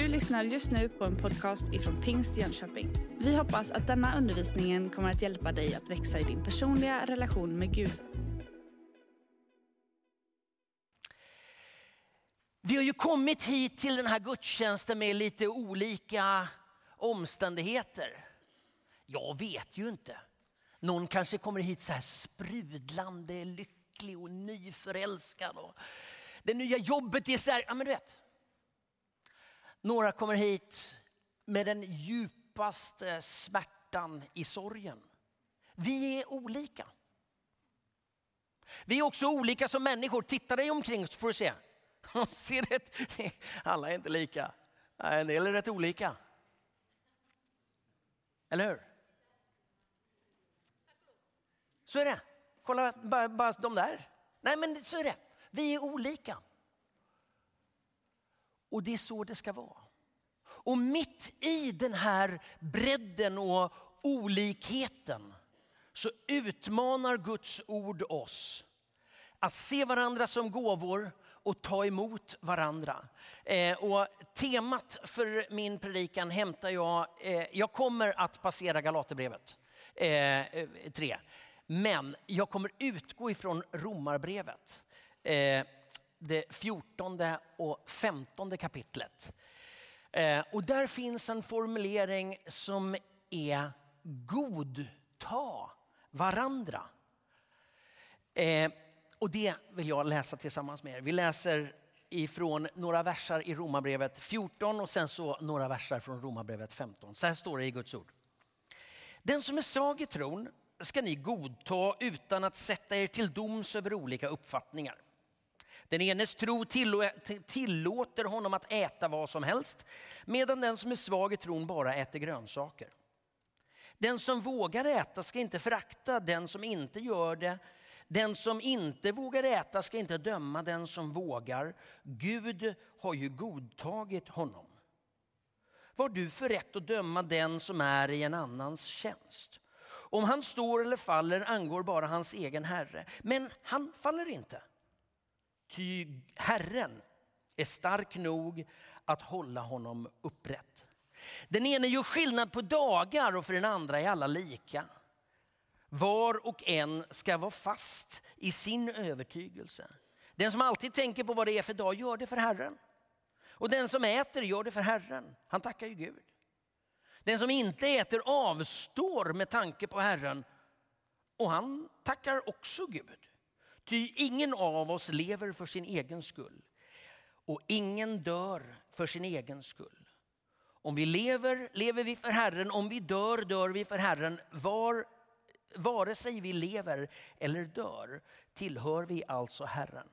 Du lyssnar just nu på en podcast ifrån Pingst Jönköping. Vi hoppas att denna undervisning kommer att hjälpa dig att växa i din personliga relation med Gud. Vi har ju kommit hit till den här gudstjänsten med lite olika omständigheter. Jag vet ju inte. Någon kanske kommer hit så här sprudlande lycklig och nyförälskad. Och det nya jobbet är så här, ja men du vet. Några kommer hit med den djupaste smärtan i sorgen. Vi är olika. Vi är också olika som människor. Titta dig omkring så får du se. Ser det? alla är inte lika. En del är rätt olika. Eller hur? Så är det. Kolla bara, bara de där. Nej men så är det. Vi är olika. Och det är så det ska vara. Och mitt i den här bredden och olikheten så utmanar Guds ord oss att se varandra som gåvor och ta emot varandra. Eh, och temat för min predikan hämtar jag, eh, jag kommer att passera Galaterbrevet eh, 3. Men jag kommer utgå ifrån Romarbrevet. Eh, det 14 och 15 kapitlet. Eh, och där finns en formulering som är godta varandra. Eh, och det vill jag läsa tillsammans med er. Vi läser ifrån några versar i Romarbrevet 14 och sen så några versar från Romarbrevet 15. Så här står det i Guds ord. Den som är svag i tron ska ni godta utan att sätta er till doms över olika uppfattningar. Den enes tro tillåter honom att äta vad som helst medan den som är svag i tron bara äter grönsaker. Den som vågar äta ska inte förakta den som inte gör det. Den som inte vågar äta ska inte döma den som vågar. Gud har ju godtagit honom. Vad du för rätt att döma den som är i en annans tjänst? Om han står eller faller angår bara hans egen herre. Men han faller inte. Ty Herren är stark nog att hålla honom upprätt. Den ene gör skillnad på dagar och för den andra är alla lika. Var och en ska vara fast i sin övertygelse. Den som alltid tänker på vad det är för dag gör det för Herren. Och den som äter gör det för Herren. Han tackar ju Gud. Den som inte äter avstår med tanke på Herren och han tackar också Gud. Ty ingen av oss lever för sin egen skull och ingen dör för sin egen skull. Om vi lever, lever vi för Herren. Om vi dör, dör vi för Herren. Var, vare sig vi lever eller dör tillhör vi alltså Herren.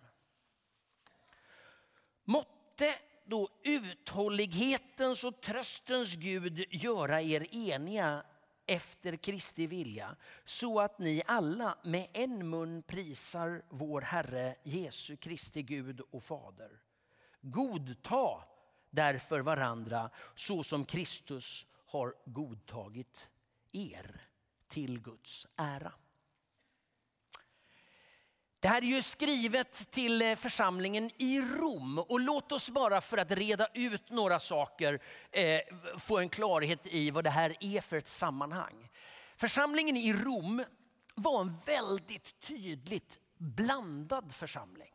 Måtte då uthållighetens och tröstens Gud göra er eniga efter Kristi vilja så att ni alla med en mun prisar vår Herre Jesu Kristi Gud och Fader. Godta därför varandra så som Kristus har godtagit er till Guds ära. Det här är ju skrivet till eh, församlingen i Rom och låt oss bara för att reda ut några saker eh, få en klarhet i vad det här är för ett sammanhang. Församlingen i Rom var en väldigt tydligt blandad församling.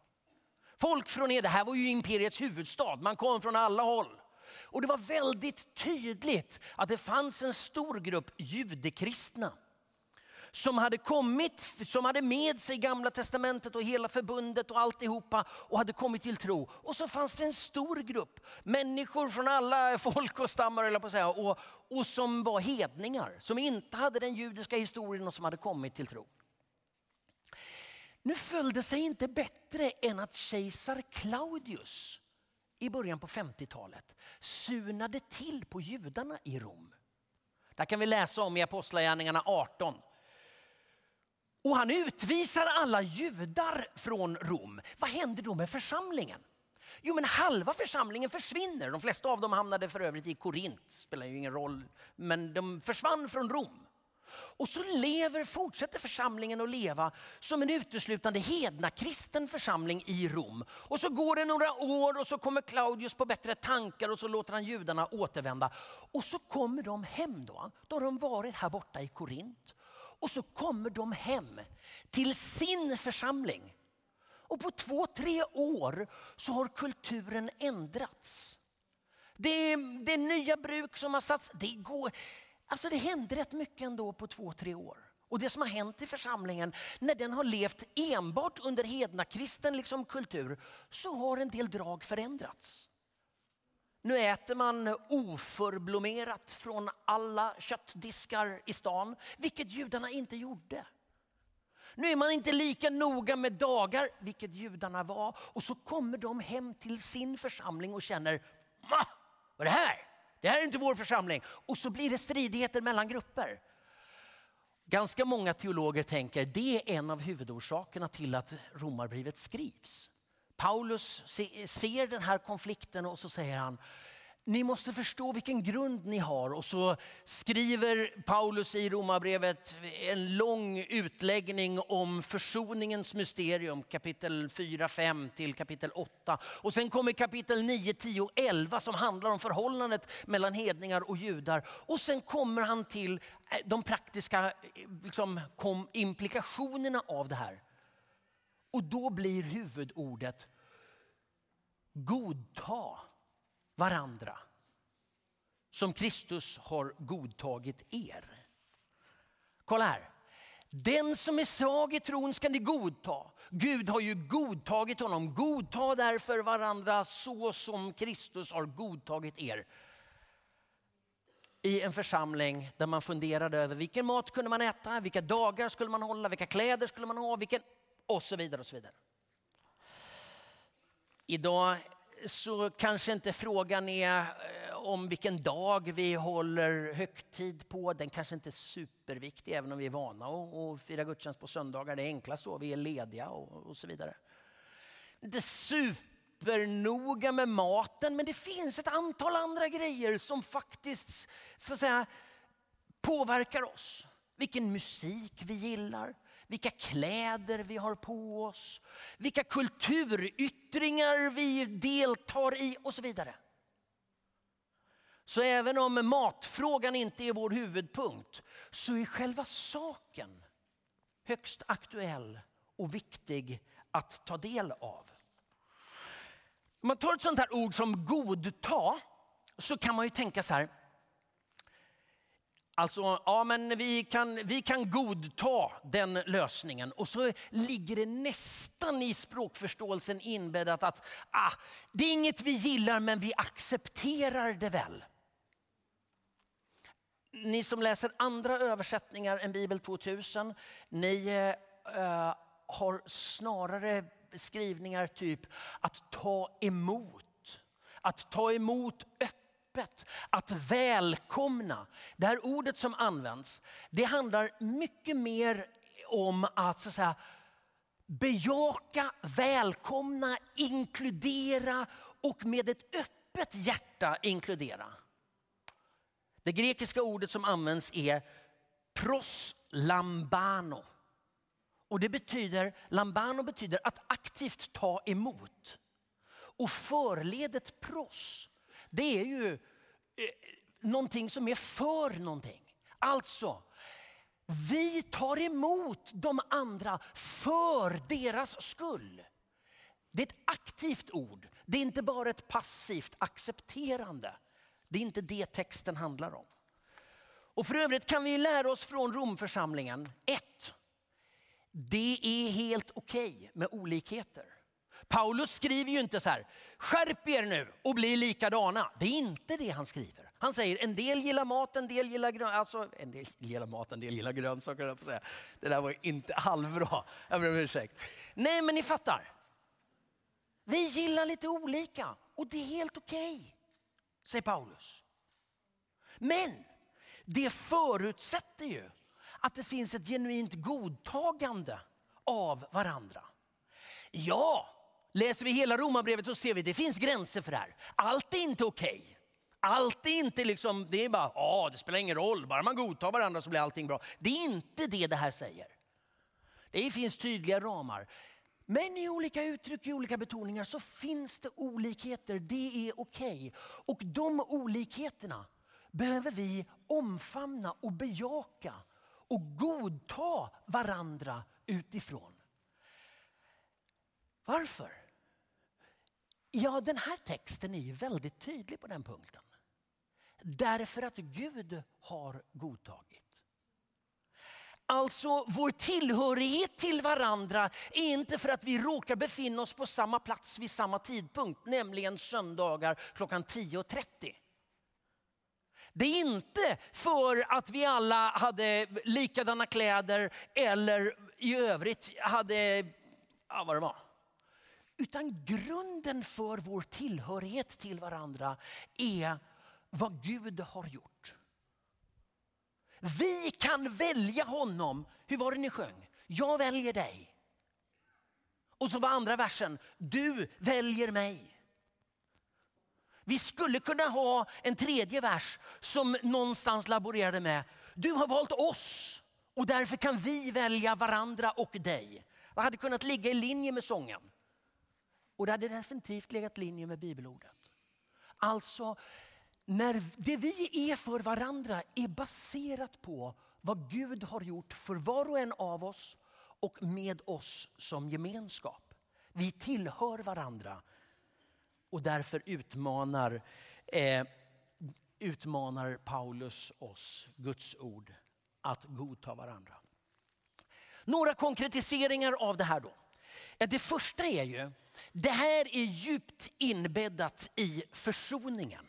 Folk från er, det här var ju imperiets huvudstad, man kom från alla håll. Och det var väldigt tydligt att det fanns en stor grupp judekristna som hade kommit, som hade med sig gamla testamentet och hela förbundet och alltihopa och hade kommit till tro. Och så fanns det en stor grupp människor från alla folk och stammar eller på att säga, och, och som var hedningar, som inte hade den judiska historien och som hade kommit till tro. Nu följde sig inte bättre än att kejsar Claudius i början på 50-talet sunade till på judarna i Rom. Där kan vi läsa om i Apostlagärningarna 18. Och han utvisar alla judar från Rom. Vad händer då med församlingen? Jo men halva församlingen försvinner. De flesta av dem hamnade för övrigt i Korint, spelar ju ingen roll. Men de försvann från Rom. Och så lever, fortsätter församlingen att leva som en uteslutande hedna kristen församling i Rom. Och så går det några år och så kommer Claudius på bättre tankar och så låter han judarna återvända. Och så kommer de hem då. Då har de varit här borta i Korint. Och så kommer de hem till sin församling. Och på två, tre år så har kulturen ändrats. Det är, det är nya bruk som har satts. Det, går, alltså det hände rätt mycket ändå på två, tre år. Och det som har hänt i församlingen, när den har levt enbart under hedna kristen liksom kultur, så har en del drag förändrats. Nu äter man oförblommerat från alla köttdiskar i stan, vilket judarna inte gjorde. Nu är man inte lika noga med dagar, vilket judarna var. Och så kommer de hem till sin församling och känner, Ma, vad är det här? Det här är inte vår församling. Och så blir det stridigheter mellan grupper. Ganska många teologer tänker det är en av huvudorsakerna till att romarbrevet skrivs. Paulus ser den här konflikten och så säger han, ni måste förstå vilken grund ni har. Och så skriver Paulus i Romarbrevet en lång utläggning om försoningens mysterium, kapitel 4, 5 till kapitel 8. Och sen kommer kapitel 9, 10 och 11 som handlar om förhållandet mellan hedningar och judar. Och sen kommer han till eh, de praktiska eh, liksom, implikationerna av det här. Och då blir huvudordet godta varandra som Kristus har godtagit er. Kolla här. Den som är svag i tron ska ni godta. Gud har ju godtagit honom. Godta därför varandra så som Kristus har godtagit er. I en församling där man funderade över vilken mat kunde man äta, vilka dagar skulle man hålla, vilka kläder skulle man ha, vilken och så vidare. och så vidare. Idag så kanske inte frågan är eh, om vilken dag vi håller högtid på. Den kanske inte är superviktig även om vi är vana att fira gudstjänst på söndagar. Det är enklast så, vi är lediga och, och så vidare. Inte supernoga med maten men det finns ett antal andra grejer som faktiskt så att säga, påverkar oss. Vilken musik vi gillar, vilka kläder vi har på oss, vilka kulturyttringar vi deltar i och så vidare. Så även om matfrågan inte är vår huvudpunkt så är själva saken högst aktuell och viktig att ta del av. Om man tar ett sånt här ord som godta så kan man ju tänka så här Alltså, ja men vi kan, vi kan godta den lösningen. Och så ligger det nästan i språkförståelsen inbäddat att ah, det är inget vi gillar men vi accepterar det väl. Ni som läser andra översättningar än Bibel 2000, ni eh, har snarare skrivningar typ att ta emot. Att ta emot öppet öppet, att välkomna. Det här ordet som används, det handlar mycket mer om att, så att säga, bejaka, välkomna, inkludera och med ett öppet hjärta inkludera. Det grekiska ordet som används är proslambano. Och det betyder, lambano betyder att aktivt ta emot. Och förledet pros det är ju eh, någonting som är för någonting. Alltså, vi tar emot de andra för deras skull. Det är ett aktivt ord. Det är inte bara ett passivt accepterande. Det är inte det texten handlar om. Och för övrigt kan vi lära oss från Romförsamlingen. Ett, det är helt okej okay med olikheter. Paulus skriver ju inte så här, skärp er nu och bli likadana. Det är inte det han skriver. Han säger en del gillar mat, en del gillar grönsaker. Alltså, en del gillar mat, en del gillar grönsaker. Jag säga. Det där var inte halvbra. Jag ber om ursäkt. Nej, men ni fattar. Vi gillar lite olika och det är helt okej, okay, säger Paulus. Men det förutsätter ju att det finns ett genuint godtagande av varandra. Ja, Läser vi hela romabrevet så ser vi att det finns gränser för det här. Allt är inte okej. Okay. Allt är inte liksom, det är bara, ja det spelar ingen roll, bara man godtar varandra så blir allting bra. Det är inte det det här säger. Det finns tydliga ramar. Men i olika uttryck, i olika betoningar så finns det olikheter. Det är okej. Okay. Och de olikheterna behöver vi omfamna och bejaka och godta varandra utifrån. Varför? Ja, den här texten är väldigt tydlig på den punkten. Därför att Gud har godtagit. Alltså vår tillhörighet till varandra är inte för att vi råkar befinna oss på samma plats vid samma tidpunkt, nämligen söndagar klockan 10.30. Det är inte för att vi alla hade likadana kläder eller i övrigt hade, ja vad det var. Utan grunden för vår tillhörighet till varandra är vad Gud har gjort. Vi kan välja honom. Hur var det ni sjöng? Jag väljer dig. Och så var andra versen, du väljer mig. Vi skulle kunna ha en tredje vers som någonstans laborerade med, du har valt oss och därför kan vi välja varandra och dig. Vad hade kunnat ligga i linje med sången? Och det hade definitivt legat i linje med bibelordet. Alltså, när det vi är för varandra är baserat på vad Gud har gjort för var och en av oss och med oss som gemenskap. Vi tillhör varandra och därför utmanar, eh, utmanar Paulus oss, Guds ord, att godta varandra. Några konkretiseringar av det här då. Det första är ju, det här är djupt inbäddat i försoningen.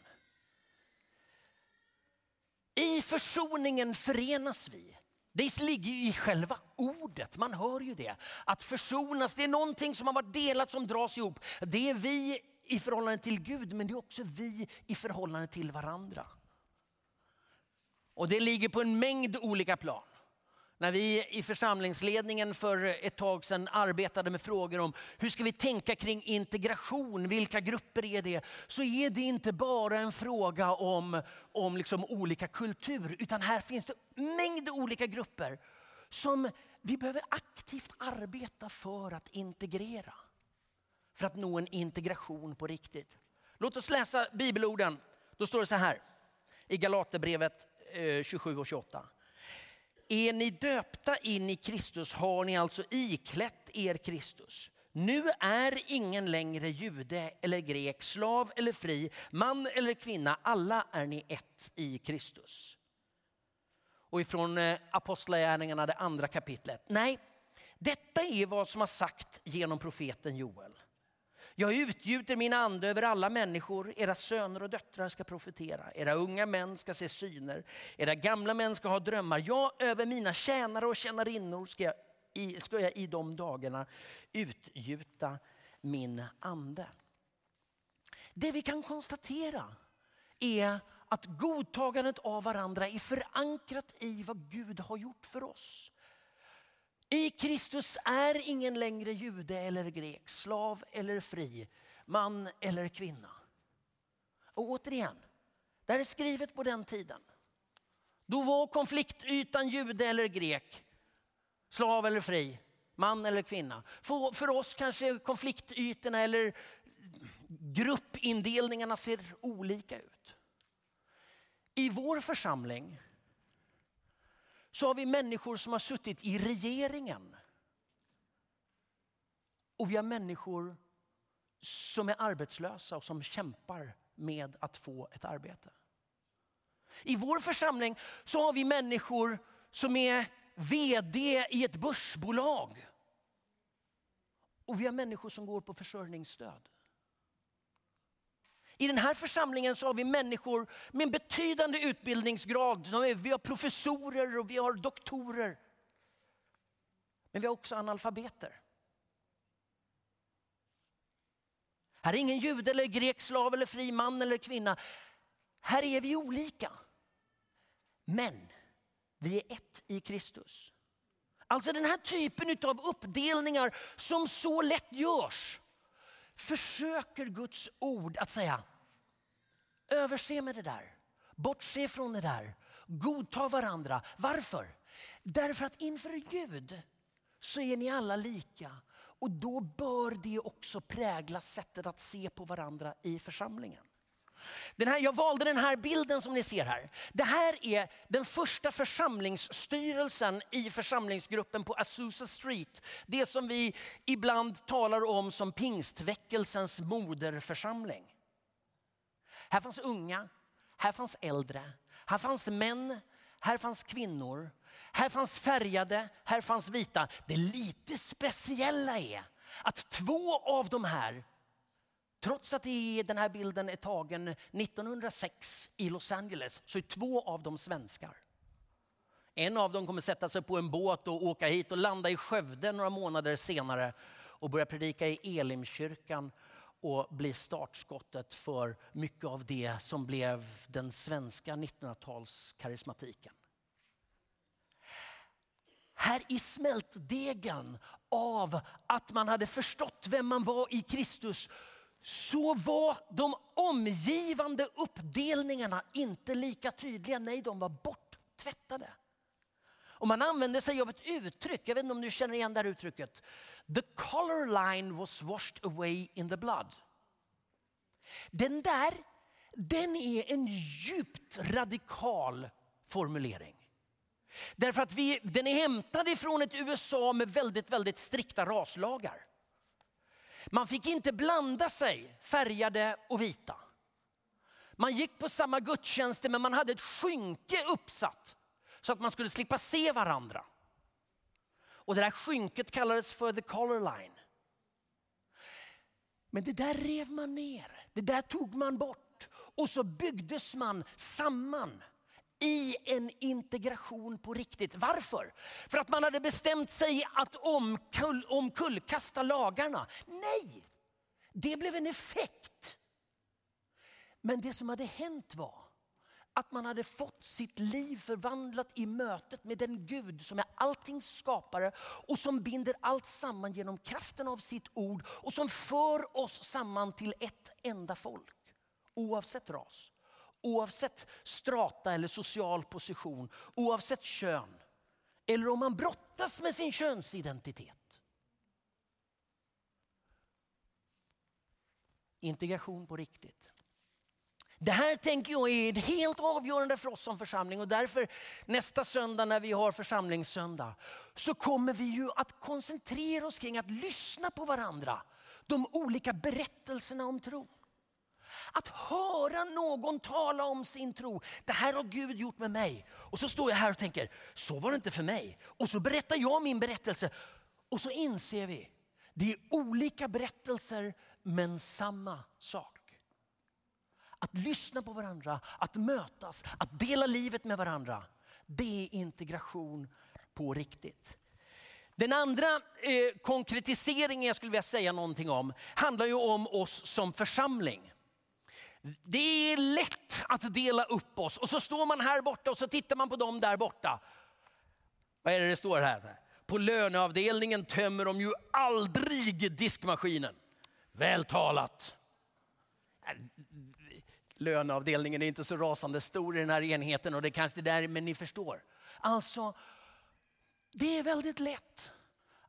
I försoningen förenas vi. Det ligger ju i själva ordet, man hör ju det. Att försonas, det är någonting som har varit delat som dras ihop. Det är vi i förhållande till Gud men det är också vi i förhållande till varandra. Och det ligger på en mängd olika plan. När vi i församlingsledningen för ett tag sedan arbetade med frågor om hur ska vi tänka kring integration, vilka grupper är det? Så är det inte bara en fråga om, om liksom olika kultur utan här finns det mängd olika grupper som vi behöver aktivt arbeta för att integrera. För att nå en integration på riktigt. Låt oss läsa bibelorden. Då står det så här i Galaterbrevet eh, 27 och 28. Är ni döpta in i Kristus har ni alltså iklätt er Kristus. Nu är ingen längre jude eller grek, slav eller fri, man eller kvinna. Alla är ni ett i Kristus. Och ifrån eh, Apostlagärningarna, det andra kapitlet. Nej, detta är vad som har sagt genom profeten Joel. Jag utgjuter min ande över alla människor. Era söner och döttrar ska profetera. Era unga män ska se syner. Era gamla män ska ha drömmar. Jag över mina tjänare och tjänarinnor ska jag i, ska jag i de dagarna utgjuta min ande. Det vi kan konstatera är att godtagandet av varandra är förankrat i vad Gud har gjort för oss. I Kristus är ingen längre jude eller grek, slav eller fri, man eller kvinna. Och återigen, det här är skrivet på den tiden. Då var konfliktytan jude eller grek, slav eller fri, man eller kvinna. För, för oss kanske konfliktytorna eller gruppindelningarna ser olika ut. I vår församling så har vi människor som har suttit i regeringen. Och vi har människor som är arbetslösa och som kämpar med att få ett arbete. I vår församling så har vi människor som är vd i ett börsbolag. Och vi har människor som går på försörjningsstöd. I den här församlingen så har vi människor med en betydande utbildningsgrad. Vi har professorer och vi har doktorer. Men vi har också analfabeter. Här är ingen jude eller grek, slav eller fri man eller kvinna. Här är vi olika. Men vi är ett i Kristus. Alltså den här typen av uppdelningar som så lätt görs försöker Guds ord att säga Överse med det där. Bortse från det där. Godta varandra. Varför? Därför att inför Gud så är ni alla lika. Och då bör det också prägla sättet att se på varandra i församlingen. Den här, jag valde den här bilden som ni ser här. Det här är den första församlingsstyrelsen i församlingsgruppen på Azusa Street. Det som vi ibland talar om som pingstväckelsens moderförsamling. Här fanns unga, här fanns äldre, här fanns män, här fanns kvinnor. Här fanns färgade, här fanns vita. Det lite speciella är att två av de här Trots att den här bilden är tagen 1906 i Los Angeles så är två av dem svenskar. En av dem kommer sätta sig på en båt och åka hit och landa i Skövde några månader senare och börja predika i Elimkyrkan och bli startskottet för mycket av det som blev den svenska 1900-talskarismatiken. Här i smältdegen av att man hade förstått vem man var i Kristus så var de omgivande uppdelningarna inte lika tydliga. Nej, de var borttvättade. Och man använde sig av ett uttryck, jag vet inte om du känner igen det här uttrycket. The color line was washed away in the blood. Den där, den är en djupt radikal formulering. Därför att vi, den är hämtad ifrån ett USA med väldigt, väldigt strikta raslagar. Man fick inte blanda sig färgade och vita. Man gick på samma gudstjänster men man hade ett skynke uppsatt så att man skulle slippa se varandra. Och det där skynket kallades för the color line. Men det där rev man ner, det där tog man bort och så byggdes man samman i en integration på riktigt. Varför? För att man hade bestämt sig att omkull, omkullkasta lagarna. Nej, det blev en effekt. Men det som hade hänt var att man hade fått sitt liv förvandlat i mötet med den Gud som är alltings skapare och som binder allt samman genom kraften av sitt ord och som för oss samman till ett enda folk. Oavsett ras, Oavsett strata eller social position, oavsett kön. Eller om man brottas med sin könsidentitet. Integration på riktigt. Det här tänker jag är helt avgörande för oss som församling och därför nästa söndag när vi har församlingssöndag så kommer vi ju att koncentrera oss kring att lyssna på varandra. De olika berättelserna om tro. Att höra någon tala om sin tro. Det här har Gud gjort med mig. Och så står jag här och tänker, så var det inte för mig. Och så berättar jag min berättelse. Och så inser vi, det är olika berättelser men samma sak. Att lyssna på varandra, att mötas, att dela livet med varandra. Det är integration på riktigt. Den andra eh, konkretiseringen jag skulle vilja säga någonting om handlar ju om oss som församling. Det är lätt att dela upp oss och så står man här borta och så tittar man på dem där borta. Vad är det det står här? På löneavdelningen tömmer de ju aldrig diskmaskinen. Väl talat. Äh, löneavdelningen är inte så rasande stor i den här enheten och det är kanske är där, men ni förstår. Alltså, det är väldigt lätt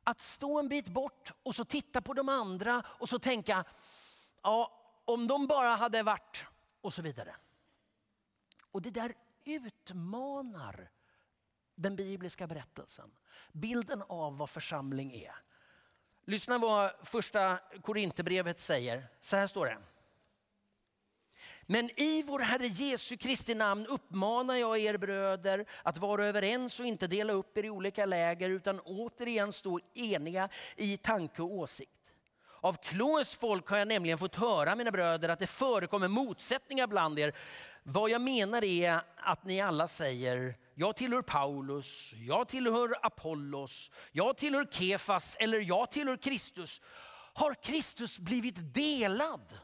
att stå en bit bort och så titta på de andra och så tänka, ja om de bara hade varit och så vidare. Och det där utmanar den bibliska berättelsen. Bilden av vad församling är. Lyssna vad första Korinthierbrevet säger. Så här står det. Men i vår Herre Jesu Kristi namn uppmanar jag er bröder att vara överens och inte dela upp er i olika läger utan återigen stå eniga i tanke och åsikt. Av Kloes folk har jag nämligen fått höra, mina bröder, att det förekommer motsättningar bland er. Vad jag menar är att ni alla säger, jag tillhör Paulus, jag tillhör Apollos, jag tillhör Kefas eller jag tillhör Kristus. Har Kristus blivit delad?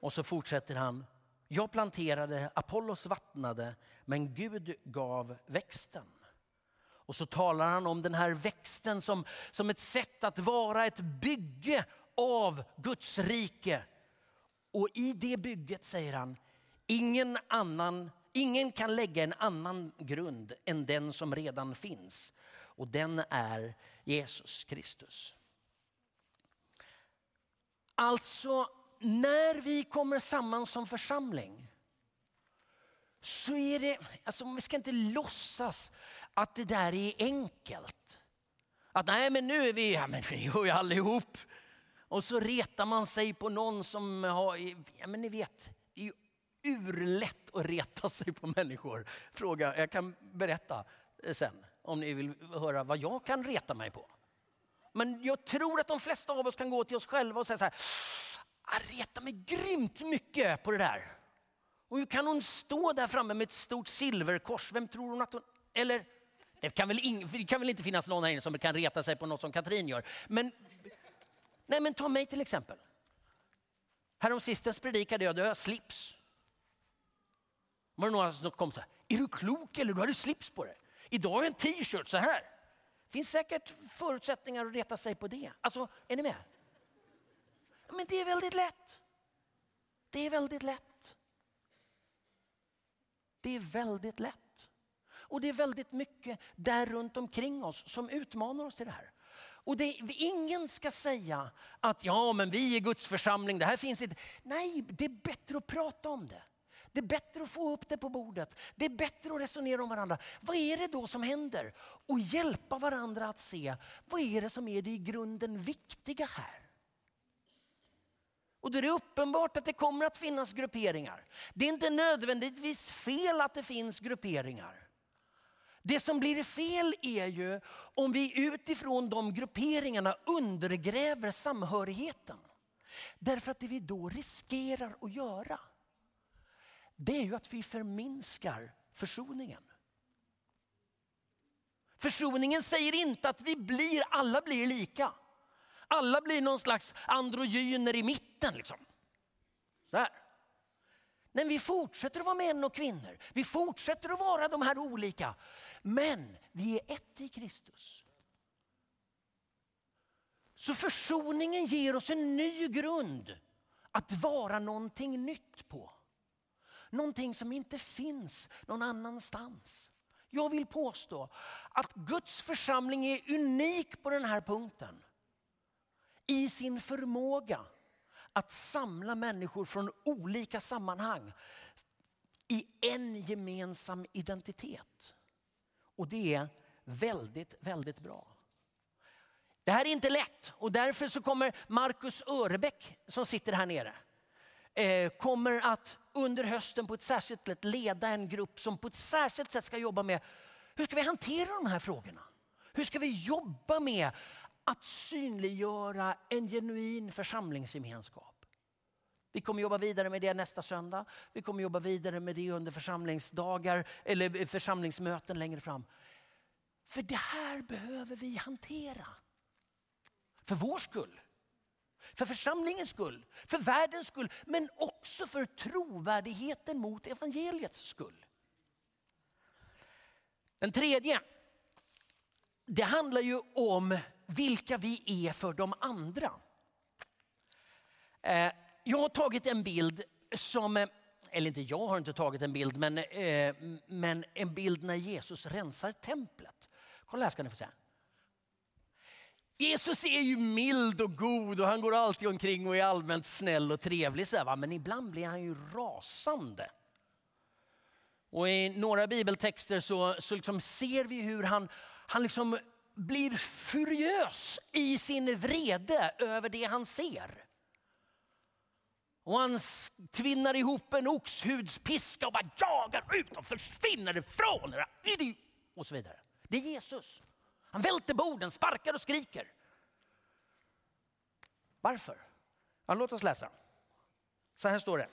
Och så fortsätter han, jag planterade, Apollos vattnade, men Gud gav växten. Och så talar han om den här växten som, som ett sätt att vara ett bygge av Guds rike. Och i det bygget säger han, ingen, annan, ingen kan lägga en annan grund än den som redan finns. Och den är Jesus Kristus. Alltså, när vi kommer samman som församling så är det, alltså vi ska inte låtsas att det där är enkelt. Att nej men nu är vi, ja men vi gör ju allihop. Och så retar man sig på någon som har, ja men ni vet, det är ju urlätt att reta sig på människor. Fråga, jag kan berätta eh, sen om ni vill höra vad jag kan reta mig på. Men jag tror att de flesta av oss kan gå till oss själva och säga så här, ah, jag retar mig grymt mycket på det där. Och hur kan hon stå där framme med ett stort silverkors? Vem tror hon att hon... Eller, det kan väl, in, det kan väl inte finnas någon här inne som kan reta sig på något som Katrin gör. Men, nej men ta mig till exempel. Häromsistens predikade jag, då jag slips. Var det några som kom så här, är du klok eller du hade slips på dig? Idag har jag en t-shirt så här. finns säkert förutsättningar att reta sig på det. Alltså, är ni med? Men det är väldigt lätt. Det är väldigt lätt. Det är väldigt lätt. Och det är väldigt mycket där runt omkring oss som utmanar oss till det här. Och det, ingen ska säga att ja, men vi är Guds församling, det här finns inte. Nej, det är bättre att prata om det. Det är bättre att få upp det på bordet. Det är bättre att resonera om varandra. Vad är det då som händer? Och hjälpa varandra att se vad är det som är det i grunden viktiga här. Och då är det uppenbart att det kommer att finnas grupperingar. Det är inte nödvändigtvis fel att det finns grupperingar. Det som blir fel är ju om vi utifrån de grupperingarna undergräver samhörigheten. Därför att det vi då riskerar att göra, det är ju att vi förminskar försoningen. Försoningen säger inte att vi blir, alla blir lika. Alla blir någon slags androgyner i mitten. Liksom. Så här. Men vi fortsätter att vara män och kvinnor. Vi fortsätter att vara de här olika. Men vi är ett i Kristus. Så försoningen ger oss en ny grund att vara någonting nytt på. Någonting som inte finns någon annanstans. Jag vill påstå att Guds församling är unik på den här punkten i sin förmåga att samla människor från olika sammanhang i en gemensam identitet. Och det är väldigt, väldigt bra. Det här är inte lätt och därför så kommer Markus Örebäck som sitter här nere eh, kommer att under hösten på ett särskilt sätt leda en grupp som på ett särskilt sätt ska jobba med hur ska vi hantera de här frågorna? Hur ska vi jobba med att synliggöra en genuin församlingsgemenskap. Vi kommer jobba vidare med det nästa söndag. Vi kommer jobba vidare med det under församlingsdagar eller församlingsmöten längre fram. För det här behöver vi hantera. För vår skull. För församlingens skull, för världens skull, men också för trovärdigheten mot evangeliets skull. Den tredje, det handlar ju om vilka vi är för de andra. Eh, jag har tagit en bild som, eh, eller inte jag har inte tagit en bild, men, eh, men en bild när Jesus rensar templet. Kolla här ska ni få se. Jesus är ju mild och god och han går alltid omkring och är allmänt snäll och trevlig. Så va? Men ibland blir han ju rasande. Och I några bibeltexter så, så liksom ser vi hur han, han liksom blir furiös i sin vrede över det han ser. Och han tvinnar ihop en oxhudspiska och bara jagar ut och försvinner ifrån Och så vidare. Det är Jesus. Han välter borden, sparkar och skriker. Varför? Ja, låt oss läsa. Så här står det.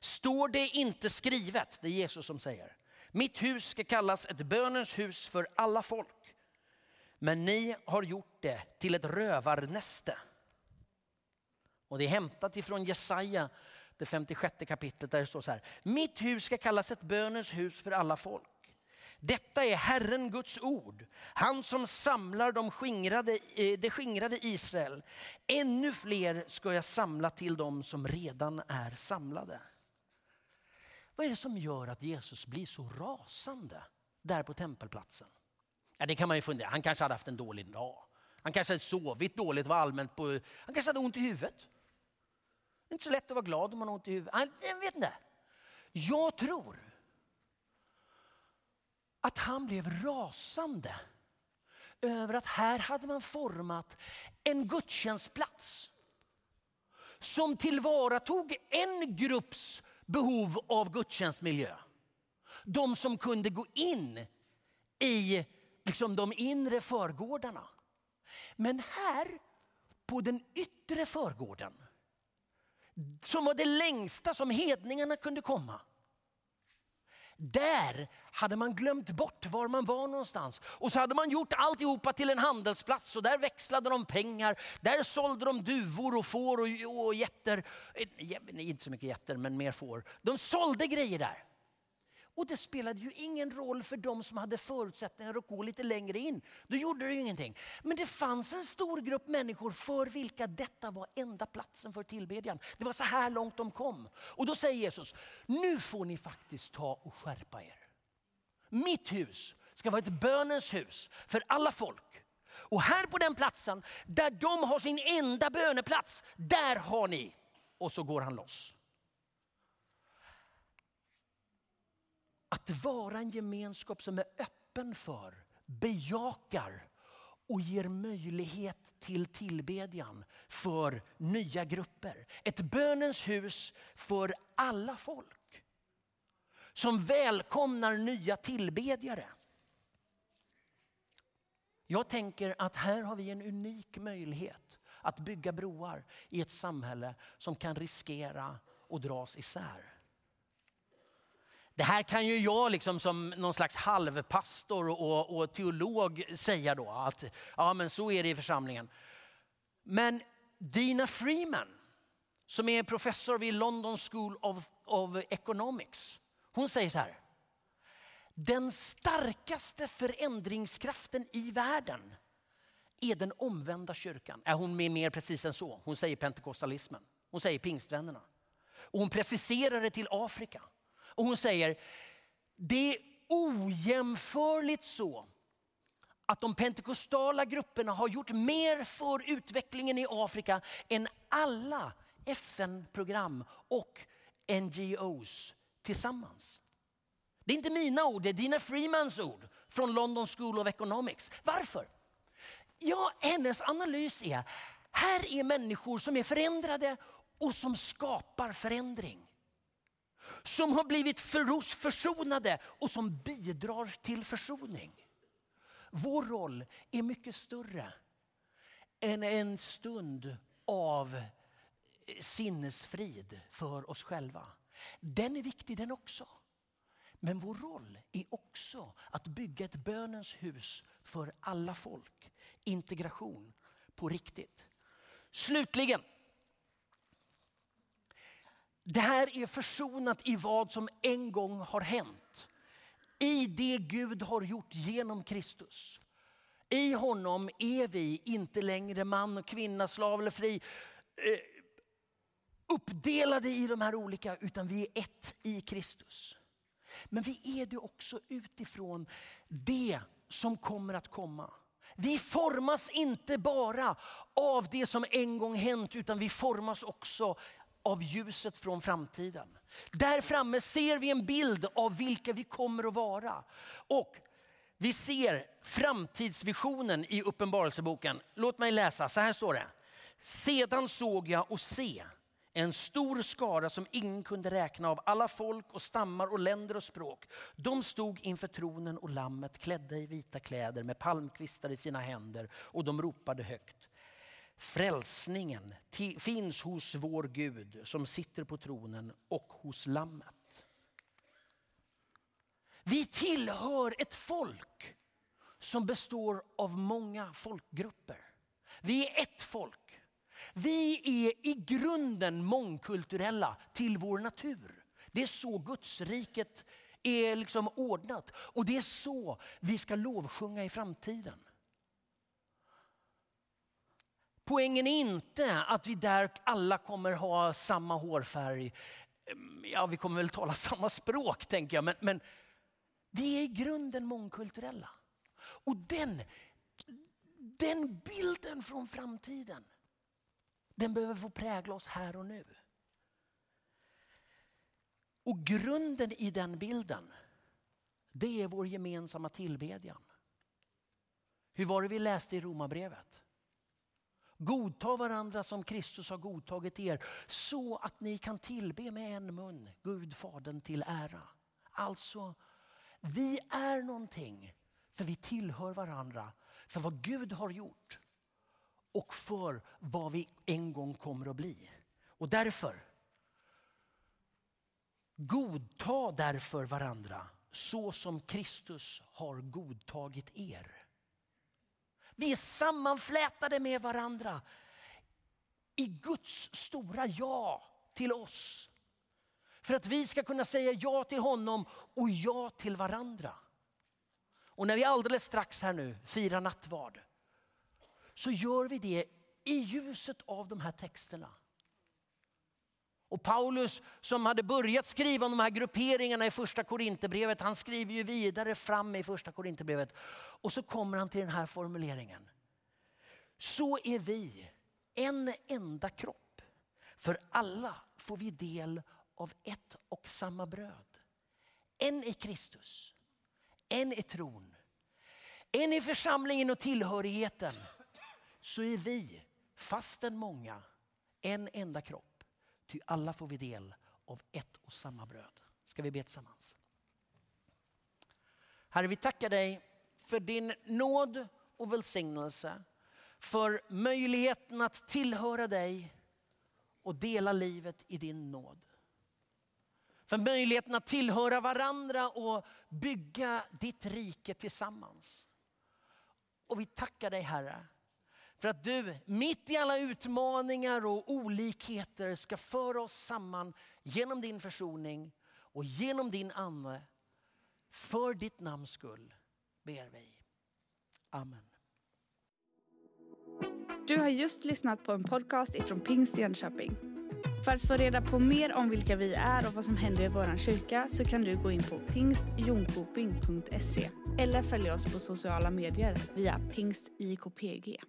Står det inte skrivet, det är Jesus som säger. Mitt hus ska kallas ett bönens hus för alla folk. Men ni har gjort det till ett rövarnäste. Och det är hämtat ifrån Jesaja, det 56 kapitlet där det står så här. Mitt hus ska kallas ett bönens hus för alla folk. Detta är Herren Guds ord, han som samlar de skingrade, eh, det skingrade Israel. Ännu fler ska jag samla till dem som redan är samlade. Vad är det som gör att Jesus blir så rasande där på tempelplatsen? Ja, det kan man ju fundera. Han kanske hade haft en dålig dag. Han kanske hade sovit dåligt, var allmänt på... Han kanske hade ont i huvudet. Det är inte så lätt att vara glad om man har ont i huvudet. Jag vet inte. Jag tror att han blev rasande över att här hade man format en gudstjänstplats som tillvaratog en grupps behov av gudstjänstmiljö. De som kunde gå in i liksom, de inre förgårdarna. Men här på den yttre förgården, som var det längsta som hedningarna kunde komma. Där hade man glömt bort var man var någonstans. Och så hade man gjort alltihopa till en handelsplats och där växlade de pengar. Där sålde de duvor och får och, och getter. Eh, inte så mycket getter men mer får. De sålde grejer där. Och det spelade ju ingen roll för de som hade förutsättningar att gå lite längre in. Då gjorde det ju ingenting. Men det fanns en stor grupp människor för vilka detta var enda platsen för tillbedjan. Det var så här långt de kom. Och då säger Jesus, nu får ni faktiskt ta och skärpa er. Mitt hus ska vara ett bönens hus för alla folk. Och här på den platsen där de har sin enda böneplats, där har ni. Och så går han loss. Att vara en gemenskap som är öppen för, bejakar och ger möjlighet till tillbedjan för nya grupper. Ett bönens hus för alla folk. Som välkomnar nya tillbedjare. Jag tänker att här har vi en unik möjlighet att bygga broar i ett samhälle som kan riskera att dras isär. Det här kan ju jag liksom som någon slags halvpastor och, och teolog säga då att ja men så är det i församlingen. Men Dina Freeman som är professor vid London School of, of Economics. Hon säger så här. Den starkaste förändringskraften i världen är den omvända kyrkan. Är hon mer precis än så? Hon säger pentekostalismen. Hon säger pingstvännerna. Och hon preciserar det till Afrika. Och hon säger, det är ojämförligt så att de pentekostala grupperna har gjort mer för utvecklingen i Afrika än alla FN-program och NGOs tillsammans. Det är inte mina ord, det är Dina Freemans ord från London School of Economics. Varför? Ja, hennes analys är, här är människor som är förändrade och som skapar förändring som har blivit försonade och som bidrar till försoning. Vår roll är mycket större än en stund av sinnesfrid för oss själva. Den är viktig den också. Men vår roll är också att bygga ett bönens hus för alla folk. Integration på riktigt. Slutligen det här är försonat i vad som en gång har hänt. I det Gud har gjort genom Kristus. I honom är vi inte längre man och kvinna, slav eller fri. Eh, uppdelade i de här olika, utan vi är ett i Kristus. Men vi är det också utifrån det som kommer att komma. Vi formas inte bara av det som en gång hänt utan vi formas också av ljuset från framtiden. Där framme ser vi en bild av vilka vi kommer att vara. Och vi ser framtidsvisionen i Uppenbarelseboken. Låt mig läsa, så här står det. Sedan såg jag och se en stor skara som ingen kunde räkna av alla folk och stammar och länder och språk. De stod inför tronen och lammet klädda i vita kläder med palmkvistar i sina händer och de ropade högt. Frälsningen finns hos vår Gud som sitter på tronen och hos lammet. Vi tillhör ett folk som består av många folkgrupper. Vi är ett folk. Vi är i grunden mångkulturella till vår natur. Det är så gudsriket är liksom ordnat. Och det är så vi ska lovsjunga i framtiden. Poängen är inte att vi där alla kommer ha samma hårfärg. Mm, ja, vi kommer väl tala samma språk tänker jag, men, men vi är i grunden mångkulturella. Och den, den bilden från framtiden, den behöver få prägla oss här och nu. Och grunden i den bilden, det är vår gemensamma tillbedjan. Hur var det vi läste i Romarbrevet? Godta varandra som Kristus har godtagit er så att ni kan tillbe med en mun Gud Fadern till ära. Alltså, vi är någonting för vi tillhör varandra för vad Gud har gjort och för vad vi en gång kommer att bli. Och därför, godta därför varandra så som Kristus har godtagit er. Vi är sammanflätade med varandra i Guds stora ja till oss. För att vi ska kunna säga ja till honom och ja till varandra. Och när vi alldeles strax här nu firar nattvard så gör vi det i ljuset av de här texterna. Och Paulus som hade börjat skriva om de här grupperingarna i första Korinthierbrevet, han skriver ju vidare fram i första Korinthierbrevet. Och så kommer han till den här formuleringen. Så är vi en enda kropp. För alla får vi del av ett och samma bröd. En i Kristus, en i tron, en i församlingen och tillhörigheten. Så är vi, fastän många, en enda kropp. Ty alla får vi del av ett och samma bröd. Ska vi be tillsammans? Herre, vi tackar dig för din nåd och välsignelse. För möjligheten att tillhöra dig och dela livet i din nåd. För möjligheten att tillhöra varandra och bygga ditt rike tillsammans. Och vi tackar dig Herre för att du mitt i alla utmaningar och olikheter ska föra oss samman genom din försoning och genom din ande. För ditt namns skull ber vi. Amen. Du har just lyssnat på en podcast ifrån Pingst Jönköping. För att få reda på mer om vilka vi är och vad som händer i vår kyrka så kan du gå in på pingstjonkoping.se eller följa oss på sociala medier via pingstjkpg.